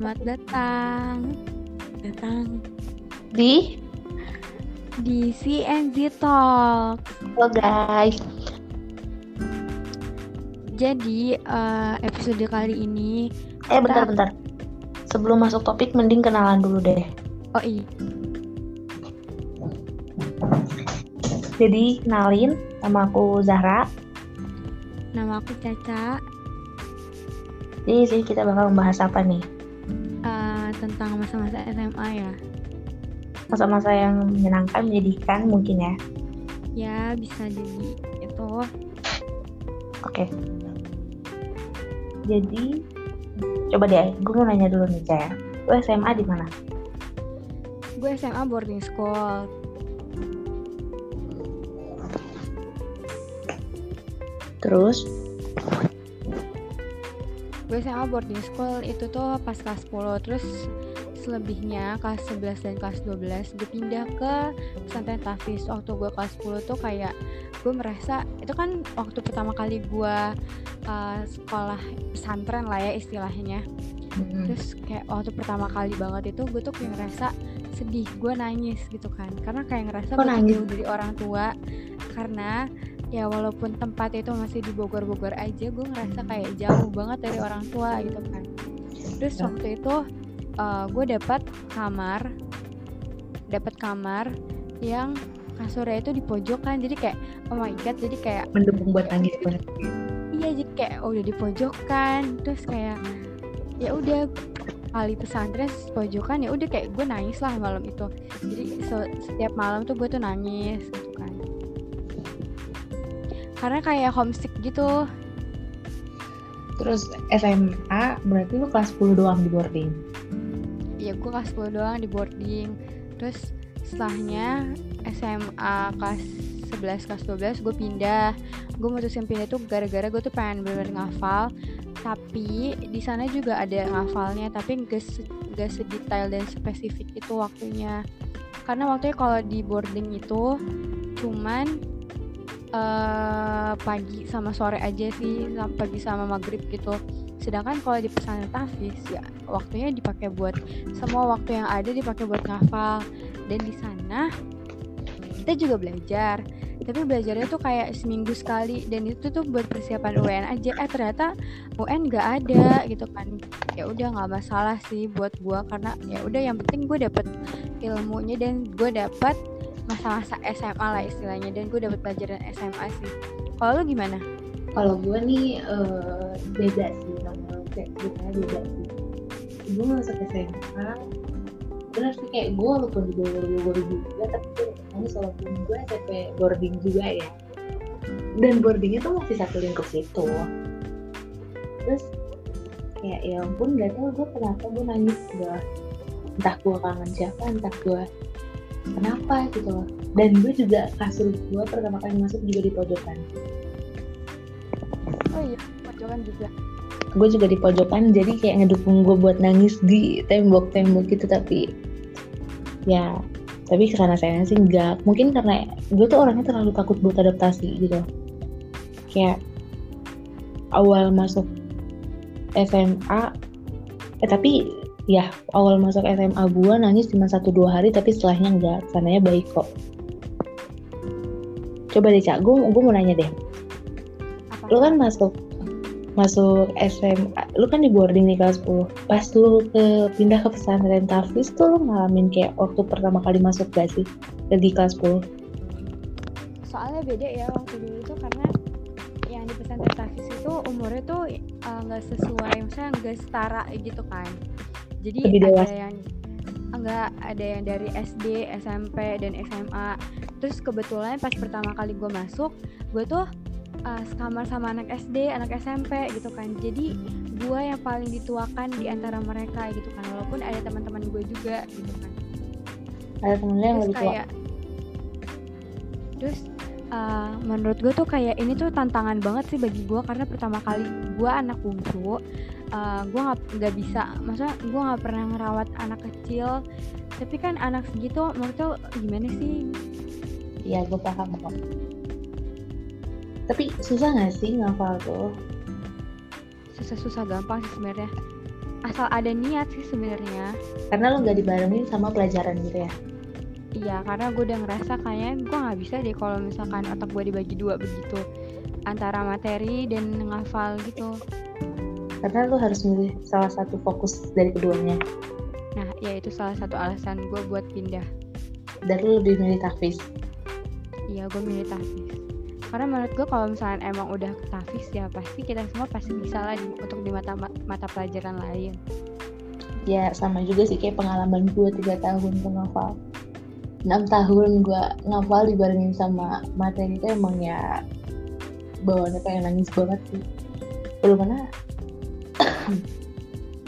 selamat datang. Datang di di CNZ Talk. Halo guys. Jadi uh, episode kali ini Eh bentar-bentar. Sebelum masuk topik mending kenalan dulu deh. Oh iya. Jadi kenalin nama aku Zahra. Nama aku Caca. Jadi sih kita bakal membahas apa nih? Tentang masa-masa SMA ya. Masa-masa yang menyenangkan, menyedihkan mungkin ya? Ya bisa jadi itu. Oke. Jadi coba deh, gue mau nanya dulu nih Caya. Gue SMA di mana? Gue SMA boarding school. Terus? Gue SMA boarding school itu tuh pas kelas 10 Terus selebihnya kelas 11 dan kelas 12 gue pindah ke pesantren Tafis. Waktu gue kelas 10 tuh kayak gue merasa itu kan waktu pertama kali gue uh, sekolah pesantren lah ya istilahnya. Hmm. terus kayak waktu pertama kali banget itu gue tuh kayak ngerasa sedih gue nangis gitu kan. Karena kayak ngerasa gue jauh dari orang tua. Karena ya walaupun tempat itu masih di Bogor-Bogor aja gue ngerasa kayak jauh banget dari orang tua gitu kan. Terus ya. waktu itu uh, gue dapat kamar dapat kamar yang kasurnya itu di pojokan jadi kayak oh my god jadi kayak mendukung buat nangis banget iya jadi kayak oh, udah di pojokan terus kayak ya udah kali pesantren pojokan ya udah kayak gue nangis lah malam itu. Jadi setiap malam tuh gue tuh nangis karena kayak homesick gitu. Terus SMA berarti lu kelas 10 doang di boarding? Ya gue kelas 10 doang di boarding. Terus setelahnya SMA kelas 11 kelas 12 gue pindah. Gue mutusin pindah tuh gara-gara gue tuh pengen bener-bener ngafal. Tapi di sana juga ada ngafalnya tapi gak, se gak sedetail dan spesifik itu waktunya. Karena waktunya kalau di boarding itu cuman uh, pagi sama sore aja sih pagi sama maghrib gitu. Sedangkan kalau di pesantren tafis ya waktunya dipakai buat semua waktu yang ada dipakai buat ngafal. Dan di sana kita juga belajar. Tapi belajarnya tuh kayak seminggu sekali. Dan itu tuh buat persiapan UN aja. Eh ternyata UN nggak ada gitu kan. Ya udah nggak masalah sih buat gue karena ya udah yang penting gue dapet ilmunya dan gue dapet masa-masa SMA lah istilahnya. Dan gue dapet pelajaran SMA sih. Kalau lo gimana? Kalau gue nih uh, beda sih sama ceritanya beda sih. Gue masuk SMA benar sih kayak gue walaupun di Bogor-Bogor juga tapi gue walaupun gue SMP boarding juga ya. Dan boardingnya tuh masih satu lingkup situ. Terus kayak ya ampun gak tau gue kenapa gue nangis gue entah gue kangen siapa entah gue kenapa gitu loh. Dan gue juga kasur gue pertama kali masuk juga di pojokan. Oh iya pojokan juga. Gue juga di pojokan jadi kayak ngedukung gue buat nangis di tembok-tembok gitu tapi ya tapi karena saya sih enggak. Mungkin karena gue tuh orangnya terlalu takut buat adaptasi gitu. Kayak awal masuk SMA eh tapi ya awal masuk SMA gue nangis cuma satu dua hari tapi setelahnya enggak. Sananya baik kok. Coba deh cak. Gue gue mau nanya deh. Apa? lo kan masuk masuk SMA lu kan di boarding nih kelas 10 pas lu ke pindah ke pesantren Tafis tuh lu ngalamin kayak waktu pertama kali masuk gak sih? Di kelas 10 soalnya beda ya waktu dulu tuh karena yang di pesantren Tafis itu umurnya tuh eh, nggak uh, sesuai misalnya nggak setara gitu kan jadi Lebih ada dewasa. yang enggak ada yang dari SD, SMP dan SMA. Terus kebetulan pas pertama kali gue masuk, gue tuh uh, sekamar sama anak SD, anak SMP gitu kan. Jadi gue yang paling dituakan di antara mereka gitu kan. Walaupun ada teman-teman gue juga gitu kan. Ada temen yang lebih tua. Kayak, terus uh, menurut gue tuh kayak ini tuh tantangan banget sih bagi gue karena pertama kali gue anak bungsu uh, gue nggak bisa maksudnya gue nggak pernah ngerawat anak kecil. Tapi kan anak segitu menurut lo gimana sih? Iya gue paham kok tapi susah nggak sih ngafal tuh? Susah-susah gampang sih sebenarnya. Asal ada niat sih sebenarnya. Karena lo nggak dibarengin sama pelajaran gitu ya? Iya karena gue udah ngerasa kayaknya gue nggak bisa deh kalau misalkan otak gue dibagi dua begitu. Antara materi dan ngafal gitu karena lo harus milih salah satu fokus dari keduanya. Nah ya itu salah satu alasan gue buat pindah. Dan lo lebih milih tahfiz iya gue milih tahfiz karena menurut gue kalau misalnya emang udah tahfiz ya pasti kita semua pasti bisa lah di, untuk di mata mata pelajaran lain. Ya sama juga sih kayak pengalaman gue tiga tahun ngafal. Enam tahun gue ngafal dibarengin sama materi itu emang ya bawaannya kayak nangis banget sih. Belum mana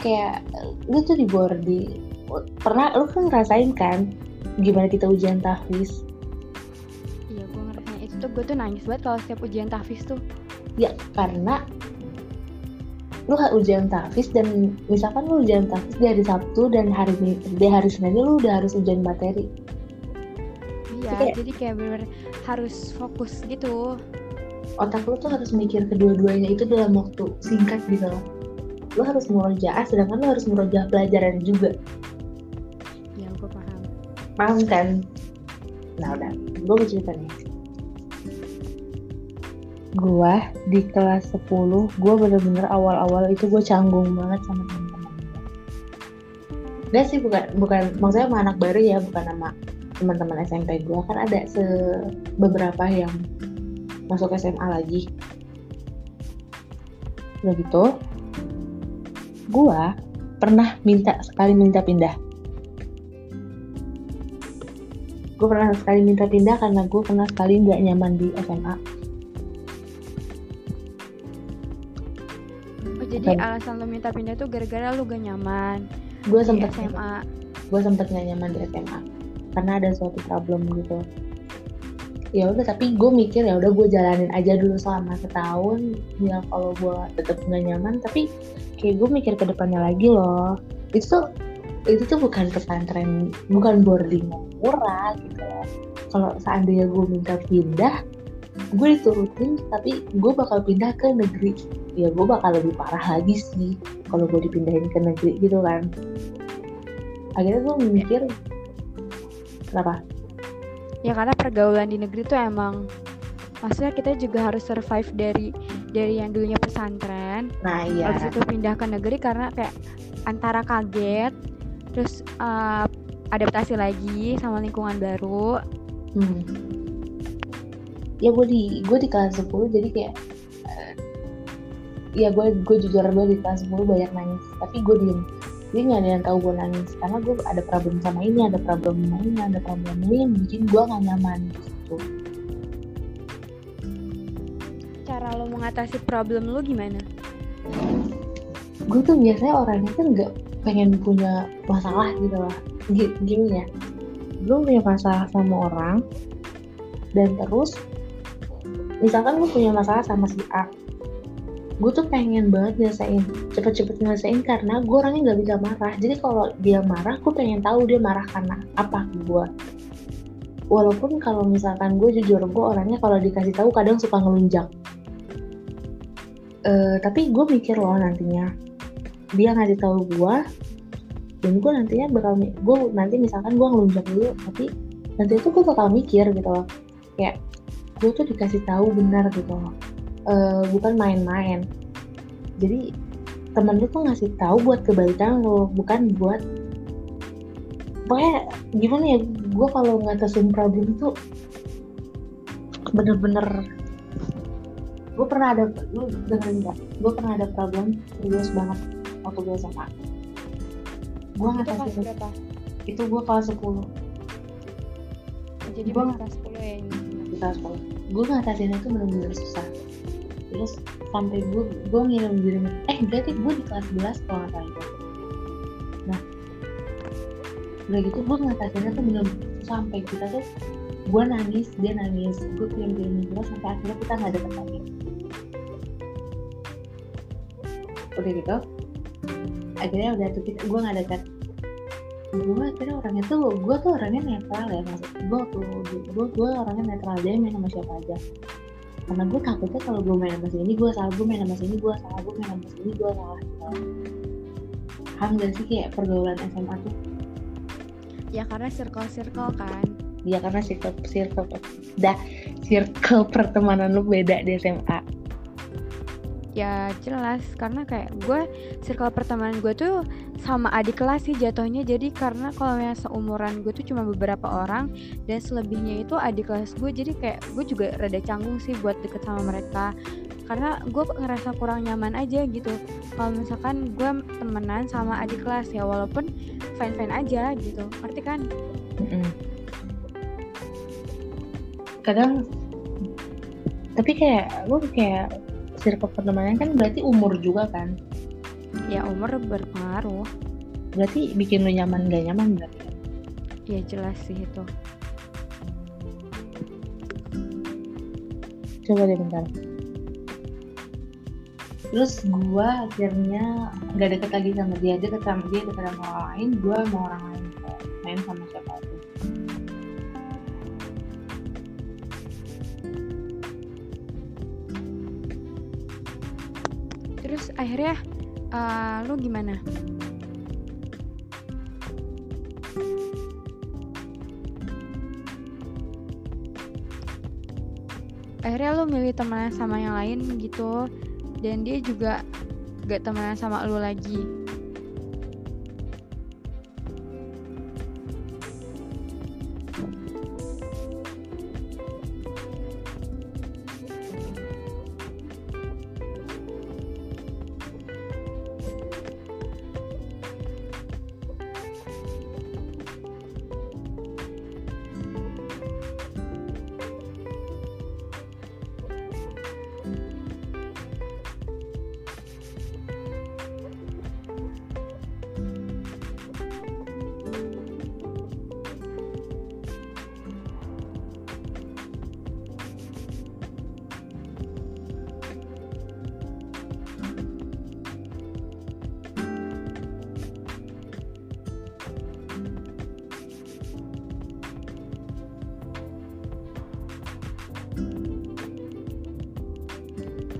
kayak lu tuh di boarding pernah lu kan ngerasain kan gimana kita ujian tahfiz? Iya gue ngerasain itu tuh gue tuh nangis banget kalau setiap ujian tahfiz tuh. Ya karena lu ujian tahfiz dan misalkan lu ujian tahfiz di hari Sabtu dan hari di hari Senin lu udah harus ujian materi. Iya kayak, jadi kayak bener, harus fokus gitu. Otak lu tuh harus mikir kedua-duanya itu dalam waktu singkat gitu loh lu harus murojaah sedangkan lu harus murojaah pelajaran juga. Ya gue paham. Paham kan? Nah udah. Gue mau cerita nih. Gue di kelas 10 gue bener-bener awal-awal itu gue canggung banget sama teman-teman Udah sih bukan bukan maksudnya sama anak baru ya bukan sama teman-teman SMP gue kan ada se beberapa yang masuk SMA lagi. Udah gitu gue pernah minta sekali minta pindah. Gue pernah sekali minta pindah karena gue pernah sekali nggak nyaman di SMA oh jadi Bukan. alasan lo minta pindah tuh gara-gara lo gak nyaman gue sempet SMA gue sempet gak nyaman di SMA karena ada suatu problem gitu. Ya udah tapi gue mikir ya udah gue jalanin aja dulu selama setahun. Ya kalau gue tetap nggak nyaman tapi kayak gue mikir ke depannya lagi loh. Itu tuh itu tuh bukan pesantren bukan boarding yang murah gitu loh. Kalau seandainya gue minta pindah gue diturutin tapi gue bakal pindah ke negeri. Ya gue bakal lebih parah lagi sih kalau gue dipindahin ke negeri gitu kan. Akhirnya gue mikir kenapa? Ya karena pergaulan di negeri tuh emang maksudnya kita juga harus survive dari dari yang dulunya pesantren. Nah iya. Habis itu pindah ke negeri karena kayak antara kaget terus uh, adaptasi lagi sama lingkungan baru. Hmm. ya gue di gue di kelas 10 jadi kayak uh, ya gue gue jujur gue di kelas 10 banyak nangis tapi gue diem. Jadi nggak ada yang tahu gue nangis karena gue ada problem sama ini ada problem sama ini ada problem ini yang bikin gue gak nyaman gitu cara lo mengatasi problem lo gimana? Gue tuh biasanya orangnya tuh nggak pengen punya masalah gitu lah. Gini ya. Gue punya masalah sama orang dan terus misalkan gue punya masalah sama si A gue tuh pengen banget nyelesain cepet-cepet nyelesain karena gue orangnya nggak bisa marah. Jadi kalau dia marah gue pengen tahu dia marah karena apa gue. Walaupun kalau misalkan gue jujur gue orangnya kalau dikasih tahu kadang suka ngelunjak uh, tapi gue mikir loh nantinya. Dia ngasih tahu gue dan gue nantinya bakal gue nanti misalkan gue ngelunjak dulu tapi nanti itu gue bakal mikir gitu loh. Kayak gue tuh dikasih tahu benar gitu loh. Uh, bukan main-main. Jadi temen lu tuh ngasih tahu buat kebaikan lo bukan buat pokoknya gimana ya gue kalau ngatasin problem tuh bener-bener gue pernah ada lu dengerin gak gue pernah ada problem serius banget waktu gue SMA gue ngatasin itu, itu. gue kelas 10 jadi gue kelas 10 ya ini. Kelas 10 gue ngatasin itu bener-bener susah. Terus sampai gue gue ngirim diri eh berarti gue di kelas 11 kalau nggak salah itu nah udah gitu gue ngatasinnya tuh bener sampai kita tuh gue nangis dia nangis gue kirim kirim juga sampai akhirnya kita nggak deket lagi udah gitu akhirnya udah tuh kita gue nggak deket. Gue akhirnya orangnya tuh gue tuh orangnya netral ya maksud gue tuh gue gue orangnya netral aja main sama siapa aja. Karena gue takutnya kalau gue main sama sini gue salah gue main sama sini gue salah gue main sama sini gue salah. Gitu. paham gak sih kayak pergaulan SMA tuh? Ya karena circle-circle kan. Ya karena circle circle dah circle pertemanan lu beda di SMA ya jelas. Karena kayak gue circle pertemanan gue tuh sama adik kelas sih jatuhnya. Jadi karena kalau yang seumuran gue tuh cuma beberapa orang dan selebihnya itu adik kelas gue jadi kayak gue juga rada canggung sih buat deket sama mereka. Karena gue ngerasa kurang nyaman aja gitu. Kalau misalkan gue temenan sama adik kelas ya walaupun fine fine aja gitu. Ngerti kan? Kadang tapi kayak lu kayak circle pertemanan kan berarti umur juga kan? Ya umur berpengaruh. Berarti bikin lu nyaman gak nyaman berarti? Ya jelas sih itu. Coba deh bentar. Terus gua akhirnya gak deket lagi sama dia dia deket sama dia deket sama orang lain gua sama orang lain main sama siapa terus akhirnya eh, lu gimana? Akhirnya lu milih temenan sama yang lain gitu dan dia juga gak temenan sama lu lagi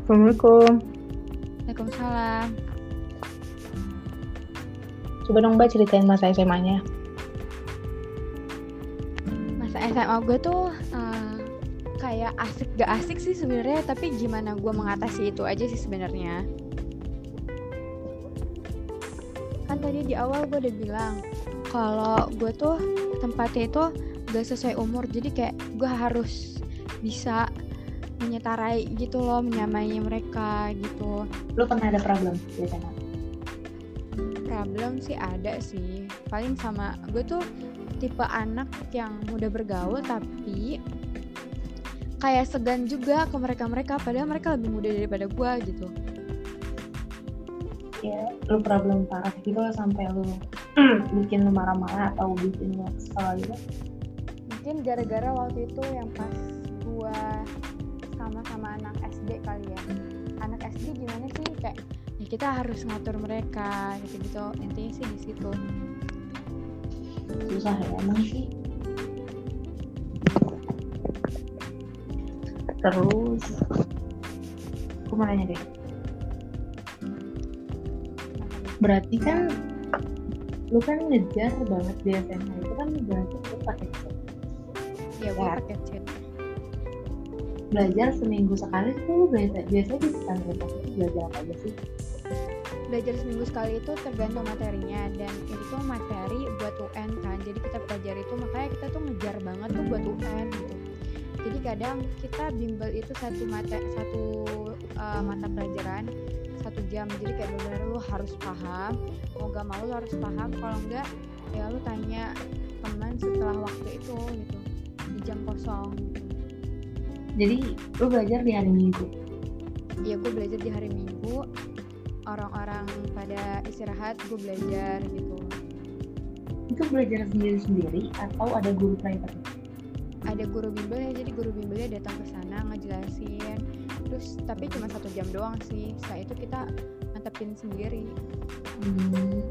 Assalamualaikum. Waalaikumsalam. Coba dong mbak ceritain masa SMA nya masa SMA gue tuh eh, kayak asik gak asik sih sebenarnya tapi gimana gue mengatasi itu aja sih sebenarnya. Kan tadi di awal gue udah bilang kalau gue tuh tempatnya itu gak sesuai umur jadi kayak gue harus bisa menyetarai gitu loh menyamai mereka gitu. Lu pernah ada problem di SMA problem sih ada sih. Paling sama gue tuh tipe anak yang mudah bergaul tapi kayak segan juga ke mereka mereka padahal mereka lebih muda daripada gue gitu. Ya lu problem parah gitu sampai lu bikin lu marah-marah atau bikin lu kesel gitu. Mungkin gara-gara waktu itu yang pas kayak ya kita harus ngatur mereka gitu-gitu. Intinya sih di situ. Susah ya emang sih. Terus aku mau nanya deh. Berarti kan lu kan ngejar banget di SMA itu kan berarti lu pakai chat. ya gue Ya. pakai chat belajar seminggu sekali tuh biasa biasanya di pesantren itu belajar apa aja sih? Belajar seminggu sekali itu tergantung materinya dan itu materi buat UN kan. Jadi kita pelajari itu makanya kita tuh ngejar banget tuh buat UN gitu. Jadi kadang kita bimbel itu satu mata satu uh, mata pelajaran satu jam. Jadi kayak benar lu harus paham mau gak mau lu harus paham. Kalau enggak ya lu tanya teman setelah waktu itu gitu di jam kosong. Jadi lu belajar di hari minggu? Ya gue belajar di hari minggu. Orang-orang pada istirahat gue belajar gitu. Itu belajar sendiri sendiri atau ada guru private? Ada guru bimbel ya jadi guru bimbelnya datang ke sana ngejelasin. Terus tapi cuma satu jam doang sih. Setelah itu kita mantepin sendiri. Hmm,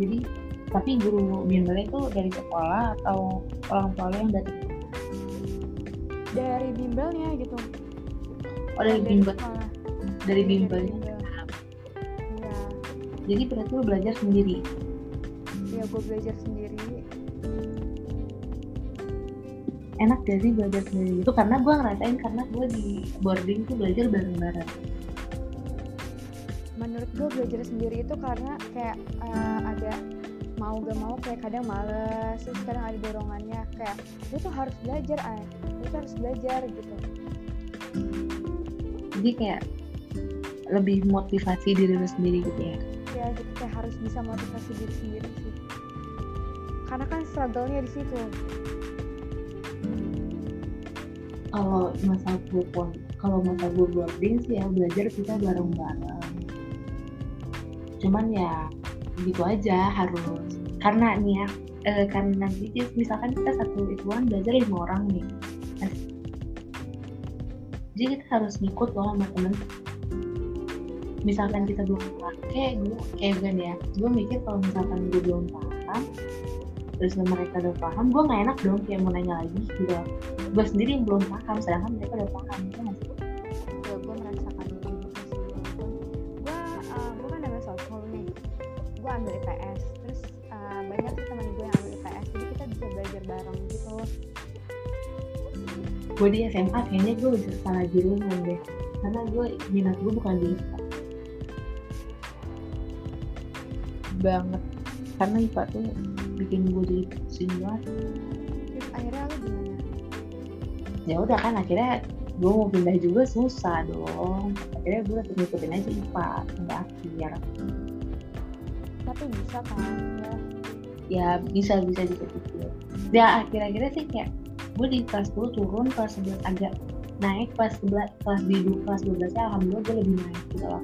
jadi tapi guru bimbelnya itu dari sekolah atau orang tua yang datang dari bimbelnya gitu. Oh dari bimbel. sekolah. dari bimbelnya bimbel. iya. Jadi berarti lu belajar sendiri? Ya gue belajar sendiri. Enak gak sih belajar sendiri? Itu karena gue ngerasain karena gue di boarding tuh belajar bareng-bareng. Menurut gue belajar sendiri itu karena kayak uh, ada mau gak mau kayak kadang males terus kadang ada dorongannya. Kayak lu tuh harus belajar ay lu tuh harus belajar gitu. Jadi kayak lebih motivasi diri lu sendiri gitu ya? Ya gitu kayak harus bisa motivasi diri sendiri sih. Karena kan struggle-nya di situ. Kalau masa gue kalau masa gue boarding sih ya belajar kita bareng-bareng. Cuman ya gitu aja harus. Karena nih ya eh, karena nanti misalkan kita satu ituan belajar lima orang nih jadi kita harus ngikut loh sama temen. Misalkan kita belum pakai gue kayak gini ya. Gue mikir kalau misalkan gue belum paham terus mereka udah paham gue nggak enak dong kayak mau nanya lagi gitu. Gue sendiri yang belum paham sedangkan mereka udah paham itu masih ya gue merasakan itu sih. Gue gue kan sosial nih. Gue ambil IPS terus uh, banyak sih teman gue yang ambil IPS jadi kita bisa belajar bareng gitu gue di SMA kayaknya gue bisa salah jurusan deh. Karena gue minat gue bukan di IPA banget. Karena IPA tuh bikin gue jadi pusing banget. Terus akhirnya lo gimana? Ya udah kan akhirnya gue mau pindah juga susah dong. Akhirnya gue tetap ngikutin aja IPA sampai akhir. Tapi bisa kan? Ya ya bisa bisa dikit-dikit ya akhir-akhirnya sih kayak gue di kelas 10 turun kelas 11 agak naik kelas 11 kelas di kelas 12 nya alhamdulillah gue lebih naik gitu loh.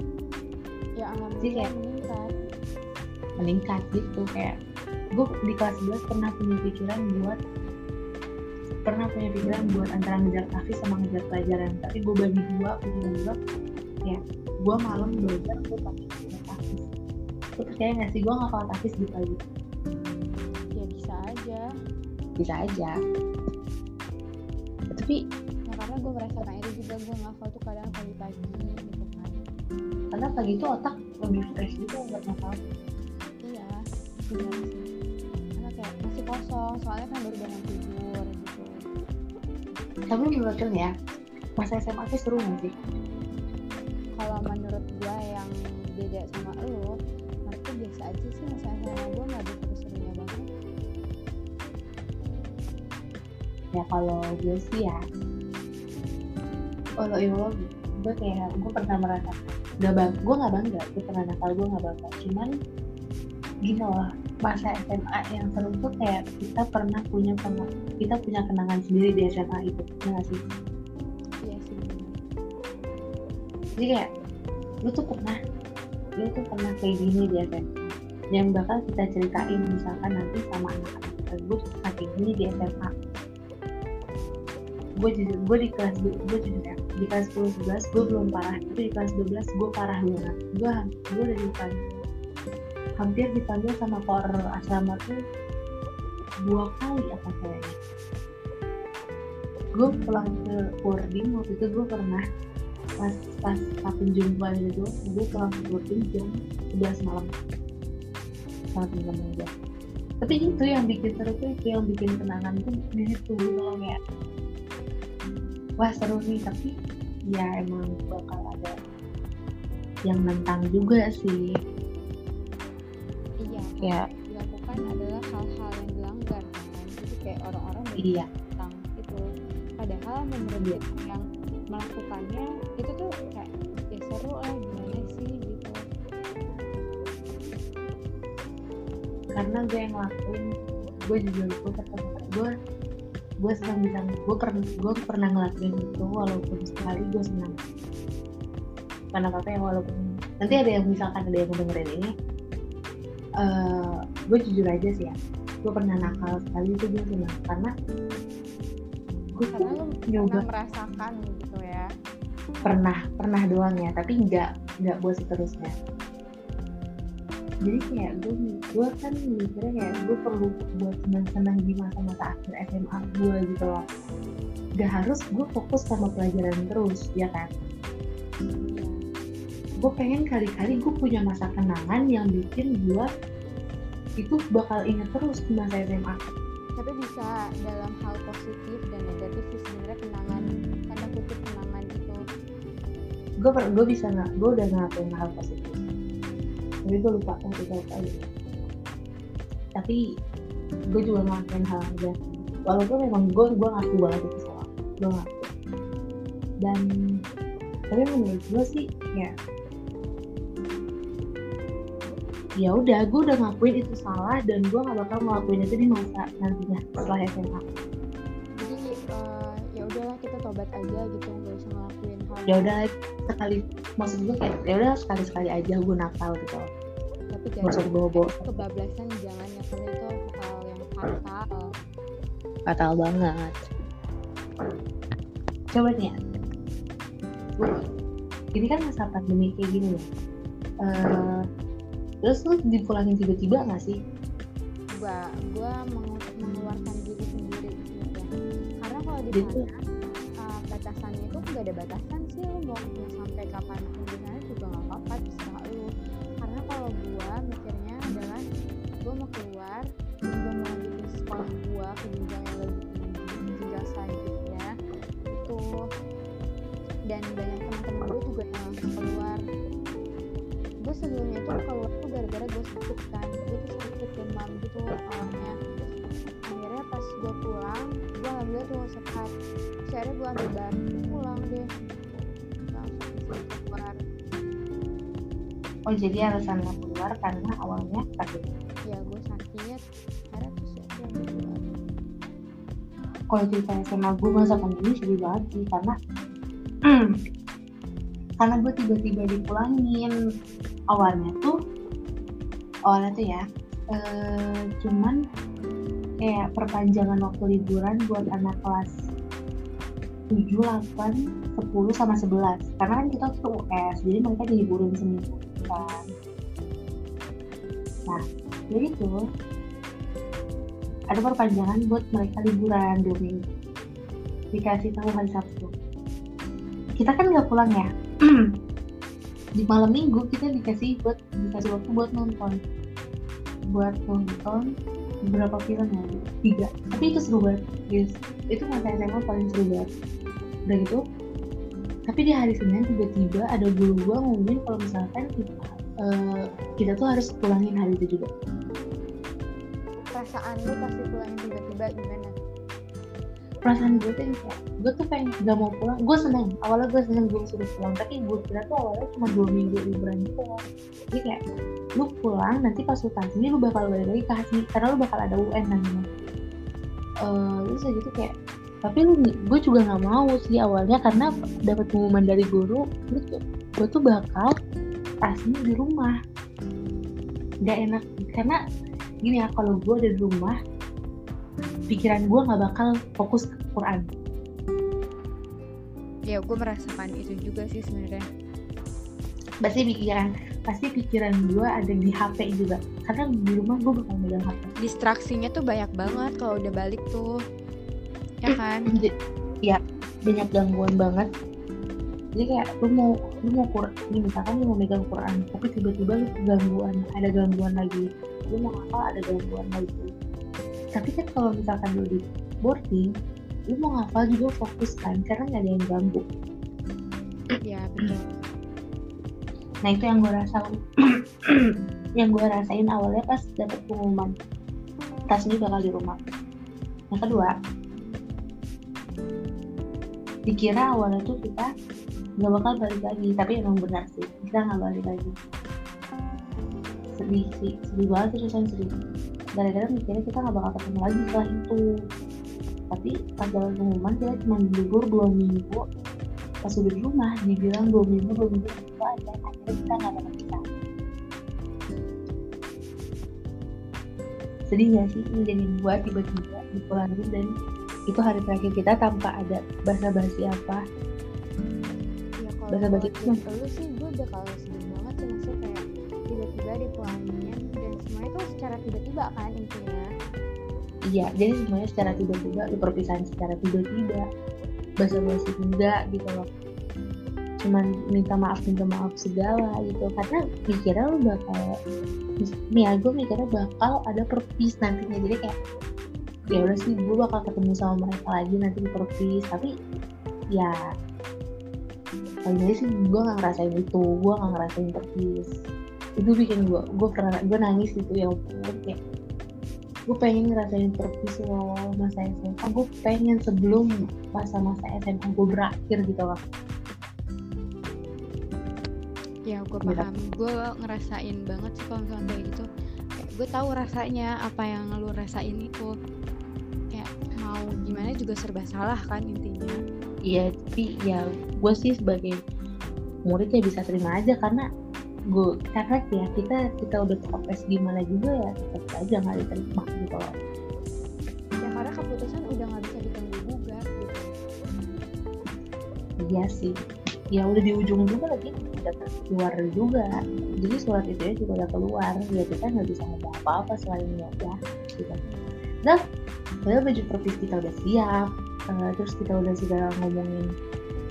Ya Jadi alhamdulillah kayak- meningkat. meningkat gitu kayak gue di kelas 11 pernah punya pikiran buat pernah punya pikiran buat antara ngejar tahfiz sama ngejar pelajaran. Tapi gue bagi dua pikiran gue ya gue malam belajar gue pakai tahfiz lu percaya gak sih gue ngapal tahfiz di pagi? Ya bisa aja. Bisa aja tapi ya karena gue merasakan itu juga gue ngafal tuh kadang pagi-pagi gitu kan. Karena pagi itu otak lebih fresh gitu buat ngapal iya benar sih. Karena kayak masih kosong soalnya kan baru bangun tidur gitu. Tapi menurut ya masa SMA tuh seru gak sih kalau gue sih ya kalau Allah gue kayak gue pernah merasa gak bang gue nggak bangga gue pernah nakal gue nggak bangga. Cuman gini loh masa SMA yang seru tuh kayak kita pernah punya pernah kita punya kenangan sendiri di SMA itu ya nggak sih? Iya sih. Jadi kayak lu tuh pernah lu tuh pernah kayak gini di SMA yang bakal kita ceritain misalkan nanti sama anak-anak pernah kayak gini di SMA gue jujur gue di kelas gue jujur ya di kelas 10 11 gue belum parah. Tapi di kelas 12 gue parah banget. Gue gue udah dipanggil. Hampir dipanggil sama kor asrama tuh dua kali apa kayaknya. Gue pulang ke boarding waktu itu gue pernah pas pas satu jumpa gitu gue pulang ke boarding jam 11 malam. Sama temen-temen gue tapi itu yang bikin seru tuh itu yang bikin kenangan tuh di situ gitu loh kayak wah seru nih tapi ya emang bakal ada yang nentang juga sih. Iya ya. dilakukan adalah hal-hal yang dilanggar kan. Jadi kayak orang-orang iya. tentang itu padahal menurut Iya. yang melakukannya itu tuh kayak ya seru lah gimana sih gitu. Karena gue yang ngelakuin gue juga gue pertama gue gue senang bisa gue pernah gue pernah ngelakuin itu walaupun sekali gue senang. Karena apa ya walaupun nanti ada yang misalkan ada yang dengerin ini eh gue jujur aja sih ya gue pernah nakal sekali itu gue senang. Karena gue karena lu nyoba. pernah merasakan gitu ya. Pernah pernah doang ya tapi nggak nggak buat seterusnya jadi kayak gue gue kan mikirnya kayak gue perlu buat senang-senang di masa-masa akhir SMA gue gitu loh. Gak harus gue fokus sama pelajaran terus ya kan? Gue pengen kali-kali gue punya masa kenangan yang bikin gue itu bakal inget terus di masa SMA tapi bisa dalam hal positif dan negatif sih sebenarnya kenangan tanda kutip kenangan itu. Gue gue bisa nggak gue udah ngelakuin hal positif tapi gue lupa kan itu apa tapi gue juga ngelakuin hal negatif walaupun memang gue gue ngaku banget itu salah. Gue ngaku. Dan tapi menurut gue sih ya. Ya udah gue udah ngakuin itu salah dan gue gak bakal ngelakuin itu di masa nantinya setelah SMA jadi uh, ya udahlah kita tobat aja gitu nggak usah ngelakuin ya udah sekali maksud gue kayak ya udah sekali sekali aja gue nakal gitu. Tapi maksud jangan bawa bawa kebablasan jangan ya karena itu hal yang fatal. Fatal banget. Coba nih ya. Ini kan masa pandemi kayak gini ya uh, terus lu dipulangin tiba-tiba gak sih? Gua gua meng- mengeluarkan diri sendiri sebenarnya karena kalau di Gitu. sana uh, batasannya itu nggak ada batasan mau sampai kapan sana juga nggak apa-apa terserah lu. Karena kalau gua mikirnya adalah gua mau keluar gua mau lanjutin sekolah gua ke jenjang yang lebih tinggi jenjang selanjutnya itu. Dan banyak teman-teman gue juga yang langsung keluar. Gue sebelumnya tuh keluar tuh gara-gara gue sakit kan gue tuh sakit demam gitu awalnya. Akhirnya pas gue pulang gue alhamdulillah tuh sehat akhirnya gue ambil barang pulang deh keluar. Oh jadi alasan lo keluar karena awalnya sakit ya gue sakit akhirnya terus ya gue ambil keluar. Kalau cerita SMA gue masa pandemi sedih banget sih karena karena gue tiba-tiba dipulangin awalnya tuh awalnya tuh ya eh, cuman kayak perpanjangan waktu liburan buat anak kelas 7, 8, 10 sama 11 karena kan kita tuh US jadi mereka diliburin seminggu kan. Nah jadi tuh ada perpanjangan buat mereka liburan dua minggu. Dikasih tahu hari Sabtu. Kita kan nggak pulang ya? Di malam minggu kita dikasih buat dikasih waktu buat nonton. Buat nonton beberapa film ya tiga. Tapi itu seru banget guys. Itu masa SMA paling seru banget. Udah gitu tapi di hari Senin tiba-tiba ada guru gua ngomongin kalau misalkan kita, eh, kita tuh harus pulangin hari itu juga. Perasaan lu pasti pulangin tiba-tiba gimana? Perasaan gue tuh yang kayak gue tuh pengen gak mau pulang. Gue seneng awalnya gue seneng gue suruh pulang. Tapi gue kira tuh awalnya cuma dua minggu liburan doang. Jadi kayak lu pulang nanti pas lu bakal balik lagi ke Hasmi karena lu bakal ada UN namanya. Eh terus kayak gitu kayak tapi lu gue juga nggak mau sih awalnya karena dapat pengumuman dari guru gue tuh bakal tasnya di rumah. Nggak enak karena gini ya kalau gue ada di rumah pikiran gue nggak bakal fokus ke Quran. Ya gue merasakan itu juga sih sebenarnya. Pasti pikiran pasti pikiran gue ada di HP juga. Karena di rumah gue bakal megang HP distraksinya tuh banyak banget kalau udah balik tuh ya kan? Ya banyak gangguan banget. Jadi kayak lu mau lu mau Quran misalkan lu mau megang Quran tapi tiba-tiba lu gangguan ada gangguan lagi. Lu mau apa ada gangguan lagi. Tapi kan kalau misalkan lu di boarding lu mau ngapal juga fokus kan karena nggak ada yang ganggu. Ya betul. Nah itu yang gue rasa yang gue rasain awalnya pas dapet pengumuman. Tas ini bakal di rumah. Yang kedua, dikira awalnya tuh kita nggak bakal balik lagi, tapi emang benar sih kita nggak balik lagi. Sedih sih, sedih banget sih rasanya sedih. Gara-gara mikirnya kita nggak bakal ketemu lagi setelah itu. Tapi pas dapat pengumuman kita cuma libur dua minggu pas udah di rumah dibilang dua minggu dua minggu itu aja akhirnya kita nggak dapat kita sedih gak sih menjadi gua tiba-tiba dipulangin dan itu hari terakhir kita tanpa ada basa-basi apa. Ya Basa-basi buat itu. lu sih gue udah kalau sedih banget sih maksudnya kayak tiba-tiba dipulangin dan semuanya tuh secara tiba-tiba kan intinya. Iya jadi semuanya secara tiba-tiba lu perpisahan secara tiba-tiba. Basa-basi enggak gitu loh. Cuman minta maaf minta maaf segala gitu. Karena mikirnya lu bakal nih ya gue mikirnya bakal ada perpis nantinya. Jadi kayak ya udah sih gue bakal ketemu sama mereka lagi nanti di perpis. Tapi ya kali sih gue gak ngerasain itu. Gue gak ngerasain perpis. Itu bikin gue gue pernah gue nangis gitu ya ampun. Kayak gue pengen ngerasain perpis loh masa SMA gue pengen sebelum masa-masa SMA gue berakhir gitu loh. Ya gue paham. Gue ngerasain banget sih kalau misalnya kayak gitu. Kayak gue tahu rasanya apa yang lu rasain itu mau gimana juga serba salah kan intinya. Iya tapi ya gue sih sebagai murid ya bisa terima aja karena gue karena ya kita kita udah protes gimana juga ya tetap aja nggak diterima gitu loh. Ya karena keputusan udah nggak bisa ditunggu gugat gitu. Iya sih. Ya udah di ujung juga lagi udah keluar juga. Jadi surat itu ya juga udah keluar. Ya kita nggak bisa ngomong apa-apa selain ya gitu. Nah padahal baju perpis kita udah siap uh, terus kita udah sudah ngomongin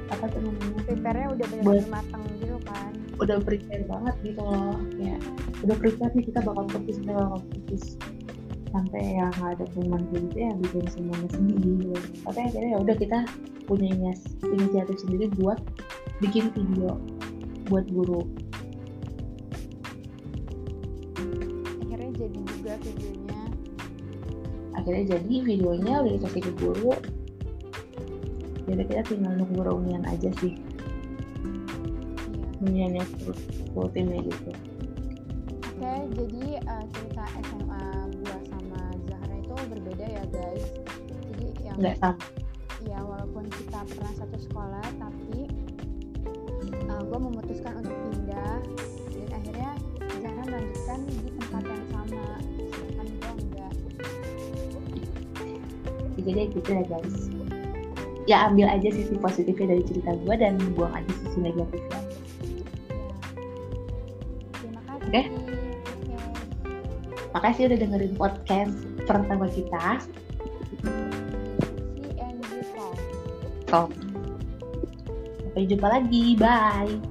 apa tuh namanya? Prepare-nya udah benar-benar matang gitu kan. Udah prepare banget gitu loh ya udah prepare nih kita bakal fokus kita bakal fokus sampai yang ada pengumuman gitu ya bikin semuanya sendiri. Gitu. tapi akhirnya ya udah kita punya inisiatif sendiri buat bikin video buat guru akhirnya jadi videonya udah dikasih ke guru. Jadi kita tinggal nunggu reunian aja sih. Reuniannya full, timnya gitu. Oke jadi uh, cerita SMA gua sama Zahra itu berbeda ya guys. Jadi yang nggak sama. Ya walaupun kita pernah satu sekolah tapi uh, gue memutuskan untuk pindah. Dan akhirnya Zahra melanjutkan di jadi gitu ya guys ya ambil aja sisi positifnya dari cerita gue dan buang aja sisi negatifnya terima kasih Oke. Oke. makasih udah dengerin podcast pertama kita Talk. sampai jumpa lagi bye